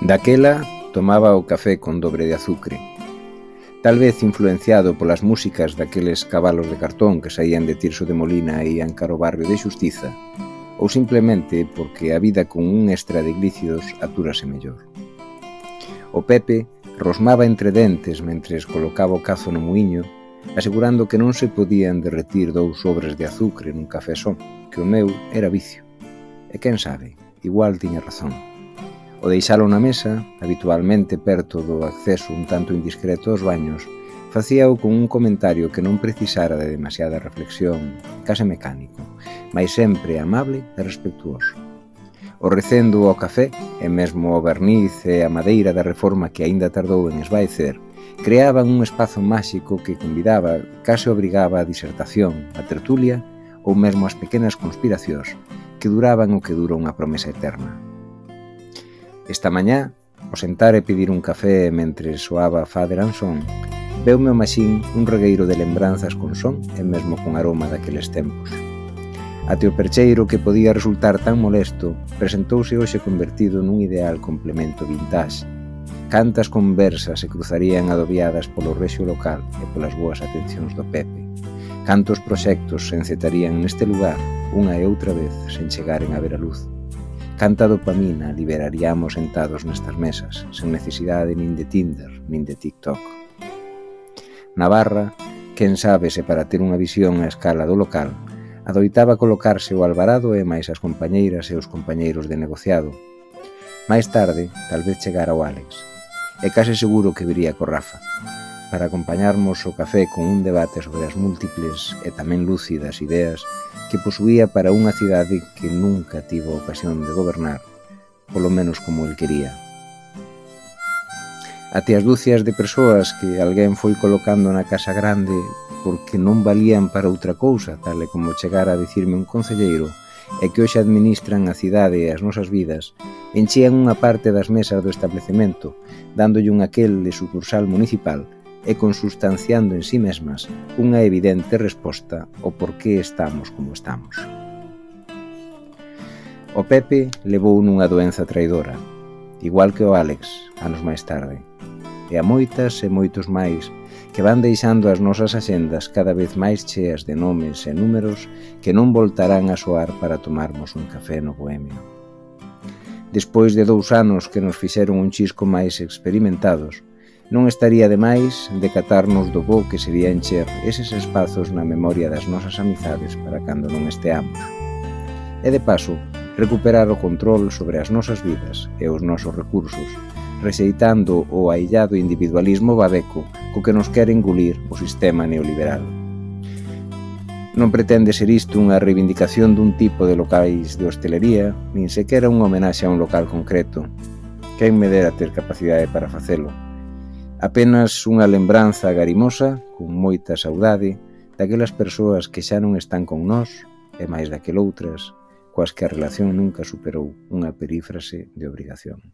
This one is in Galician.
Daquela tomaba o café con dobre de azucre. Tal vez influenciado polas músicas daqueles cabalos de cartón que saían de Tirso de Molina e ian caro barrio de Xustiza, ou simplemente porque a vida con un extra de glícidos atúrase mellor. O Pepe rosmaba entre dentes mentres colocaba o cazo no muiño, asegurando que non se podían derretir dous sobres de azucre nun café só, que o meu era vicio. E quen sabe, igual tiña razón. O deixalo na mesa, habitualmente perto do acceso un tanto indiscreto aos baños, facíao con un comentario que non precisara de demasiada reflexión, case mecánico, mas sempre amable e respetuoso. O recendo ao café, e mesmo o verniz e a madeira da reforma que aínda tardou en esvaecer, creaban un espazo máxico que convidaba, case obrigaba a disertación, a tertulia ou mesmo as pequenas conspiracións que duraban o que dura unha promesa eterna, Esta mañá, ao sentar e pedir un café mentre soaba Father and Son, veume o maxín un regueiro de lembranzas con son e mesmo con aroma daqueles tempos. Ate o percheiro que podía resultar tan molesto, presentouse hoxe convertido nun ideal complemento vintage. Cantas conversas se cruzarían adobiadas polo rexio local e polas boas atencións do Pepe. Cantos proxectos se encetarían neste lugar unha e outra vez sen chegaren a ver a luz. Canta dopamina liberaríamos sentados nestas mesas, sen necesidade nin de Tinder, nin de TikTok. Navarra, quen sabe se para ter unha visión a escala do local, adoitaba colocarse o Alvarado e máis as compañeiras e os compañeiros de negociado. Máis tarde, talvez chegara o Alex, e case seguro que viría co Rafa, para acompañarmos o café con un debate sobre as múltiples e tamén lúcidas ideas que posuía para unha cidade que nunca tivo ocasión de gobernar, polo menos como el quería. Até as dúcias de persoas que alguén foi colocando na casa grande porque non valían para outra cousa, tal e como chegara a dicirme un concelleiro, e que hoxe administran a cidade e as nosas vidas, enchían unha parte das mesas do establecemento, dándolle un aquel de sucursal municipal e consustanciando en sí mesmas unha evidente resposta ao por que estamos como estamos. O Pepe levou nunha doenza traidora, igual que o Alex, anos máis tarde, e a moitas e moitos máis que van deixando as nosas axendas cada vez máis cheas de nomes e números que non voltarán a soar para tomarmos un café no Bohemio. Despois de dous anos que nos fixeron un chisco máis experimentados, Non estaría de máis decatarnos do bo que sería encher eses espazos na memoria das nosas amizades para cando non esteamos. E de paso, recuperar o control sobre as nosas vidas e os nosos recursos, rexeitando o aillado individualismo babeco co que nos quere engulir o sistema neoliberal. Non pretende ser isto unha reivindicación dun tipo de locais de hostelería, nin sequera unha homenaxe a un local concreto. Quen me dera ter capacidade para facelo, Apenas unha lembranza garimosa, con moita saudade, daquelas persoas que xa non están con nós, e máis daqueloutras, coas que a relación nunca superou unha perífrase de obrigación.